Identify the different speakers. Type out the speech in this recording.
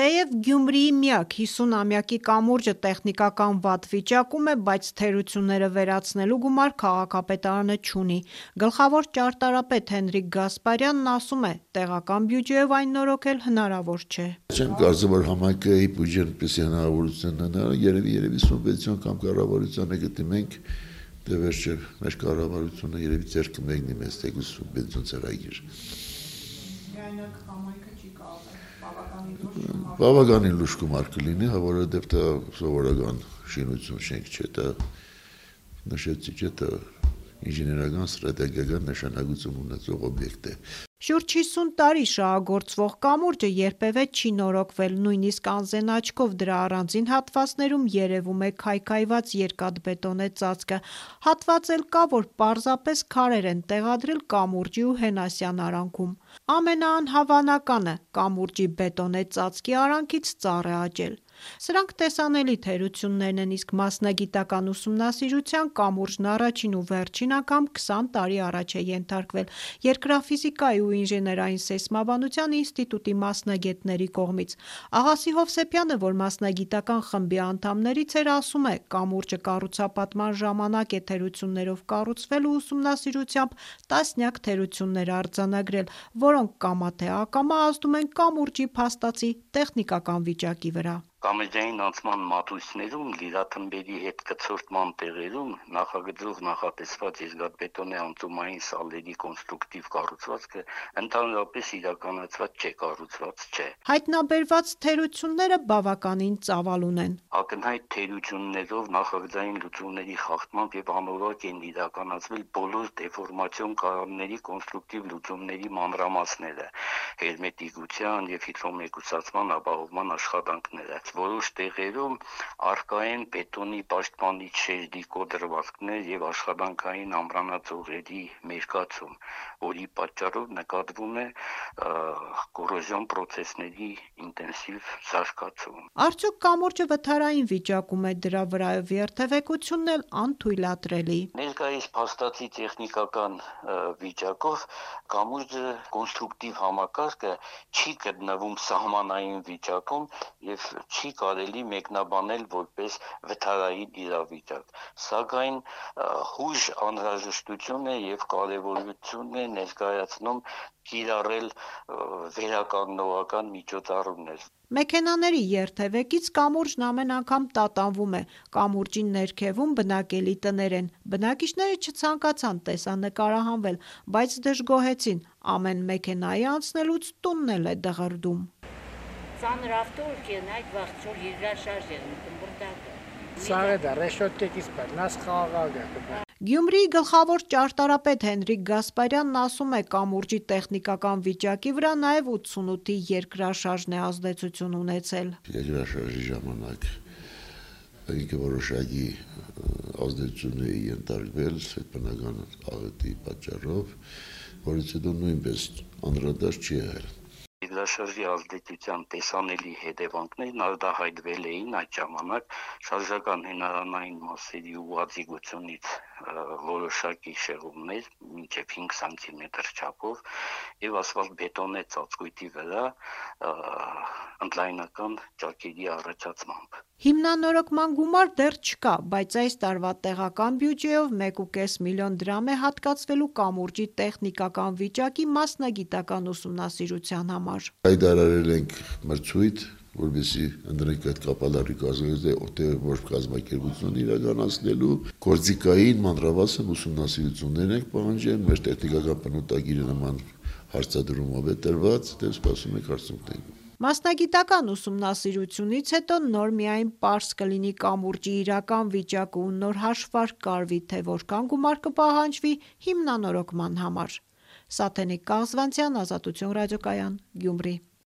Speaker 1: Թեև Գյումրիի միակ 50-ամյակի կամուրջը տեխնիկական վատ վիճակում է, բայց թերությունները վերացնելու գումար քաղաքապետարանը չունի: Գլխավոր ճարտարապետ Հենրիկ Գասպարյանն ասում է՝ տեղական բյուջեով այն նորոգել հնարավոր չէ:
Speaker 2: «Չեմ կարծում, որ համայնքների բյուջեն այդպիսի հնարավորություն ունենա: Երևի սուբվենցիոն կամ կառավարությանը կդիմենք, դե վերջը մեր կառավարությունը երևի ձեռք կմեկնի մեզ թեկուզ սուբվենցիոն ծրագիր»: «Բավականին լուրջ գումար կլինի, որովհետև դա սովորական շինություն, շենք չէ, դա ինժեներական, ստրատեգիական նշանակություն ունեցող օբյեկտ է»:
Speaker 1: Շուրջ 50 տարի շահագործվող կամուրջը երբևէ չի նորոգվել: Նույնիսկ անզեն աչքով դրա առանձին հատվածներում երևում է քայքայված երկաթբետոնե ծածկը: Հատված էլ կա, որ պարզապես քարեր են տեղադրել կամուրջի ու Հենասյան արանքում: Ամենաանհավանականը՝ կամուրջի բետոնե ծածկի արանքից ծառ է աճել: Սրանք տեսանելի թերություններ են, իսկ մասնագիտական ուսումնասիրության կամուրջն առաջին ու վերջին անգամ 20 տարի առաջ է ենթարկվել Երկրաֆիզիկայի ու ինժեներային սեյսմաբանության ինստիտուտի մասնագետների կողմից: Աղասի Հովսեփյանը, որ մասնագիտական խմբի անդամներից էր, ասում է՝ կամուրջը կառուցապատման ժամանակ է թերություններով կառուցվել ու ուսումնասիրությամբ տասնյակ թերություններ արձանագրել, որոնք կամա թե ակամա ազդում են կամուրջի փաստացի տեխնիկական վիճակի վրա:
Speaker 3: Կամրջային անցման մատույցներում, լիրաթմբերի հետքցորդման տեղերում նախագծով նախատեսված երկաթբետոնե անցումային սալների կոնստրուկտիվ կառուցվածքը ընդհանրապես իրականացված չէ, կառուցված չէ:
Speaker 1: Հայտնաբերված թերությունները բավականին ծավալուն են:
Speaker 3: «Ակնհայտ թերություններով նախագծային լուծումների խախտմամբ և անորակ են իրականացվել բոլոր դեֆորմացիոն ಕಾրանների կոնստրուկտիվ լուծումների մանրամասները, հերմետիկության և հիդրոմեկուսացման ապահովման աշխատանքները: Որոշ տեղերում առկա են բետոնի պաշտպանիչ շերտի կոտրվածքներ և աշխատանքային ամրանածոռերի մերկացում, որի պատճառով նկատվում է կոռոզիոն պրոցեսների ինտենսիվ զարգացում»:
Speaker 1: Արդյոք կամուրջը վթարային վիճակո՞ւմ է: Դրա վրայով երթևեկությունն էլ անթույլատրելի:
Speaker 3: «Ներկայիս փաստացի տեխնիկական վիճակով կամուրջը կոնստրուկտիվ համակարգը չի գտնվում սահմանային վիճակում և չի կարելի մեկնաբանել որպես վթարային իրավիճակ: Սակայն հույժ անհրաժեշտություն է և կարևորություն է ներկայացնում կիրառել վերականգնողական միջոցառումներ»:
Speaker 1: Մեքենաների երթևեկից կամուրջն ամեն անգամ տատանվում է: Կամուրջի ներքևում բնակելի տներ են: Բնակիչները չցանկացան տեսանկարահանվել, բայց դժգոհեցին՝ ամեն մեքենայի անցնելուց տունն էլ է դղրդում: Գյումրիի գլխավոր ճարտարապետ Հենրիկ Գասպարյանն ասում է՝ կամուրջի տեխնիկական վիճակի վրա նաև 88-ի երկրաշարժն է ազդեցություն ունեցել:
Speaker 2: «Երկրաշարժի ժամանակ ինքը որոշակի ազդեցությունների է ենթարկվել հետբնական աղետի պատճառով, որից հետո նույնպես անդրադարձ չի եղել:
Speaker 3: Երկրաշարժի ազդեցության տեսանելի հետևանքներն արտահայտվել էին այդ ժամանակ շարժական հենարանային մասերի ուղղաձիգությունից որոշակի շեղումներ մինչև 5 սմ չափով և ասֆալտբետոնե ծածկույթի վրա ընդլայնական ճակերի առաջացմամբ:
Speaker 1: Հիմնանորոգման գումար դեռ չկա, բայց այս տարվա տեղական բյուջեով 1.5 միլիոն դրամ է հատկացվելու կամուրջի տեխնիկական վիճակի մասնագիտական ուսումնասիրության համար:
Speaker 2: Հայտարարել ենք մրցույթ, որպեսզի ընտրենք այդ կապալառի կազմակերպիչ կազմակերպությունն իրականացնելու: Գործիքային մանրամասն ուսումնասիրություններ ենք պահանջել, մեր տեխնիկական պնոυτագիրը նման հարցադրումով է տրված, սպասում ենք արդյունքներին»:
Speaker 1: Մասնագիտական ուսումնասիրությունից հետո նոր միայն պարզ կլինի կամուրջի իրական վիճակը ու նոր հաշվարկ կարվի, թե որքան գումար կպահանջվի հիմնանորոգման համար: Սաթենիկ Կաղզվանցյան, Ազատություն ռադիոկայան, Գյումրի: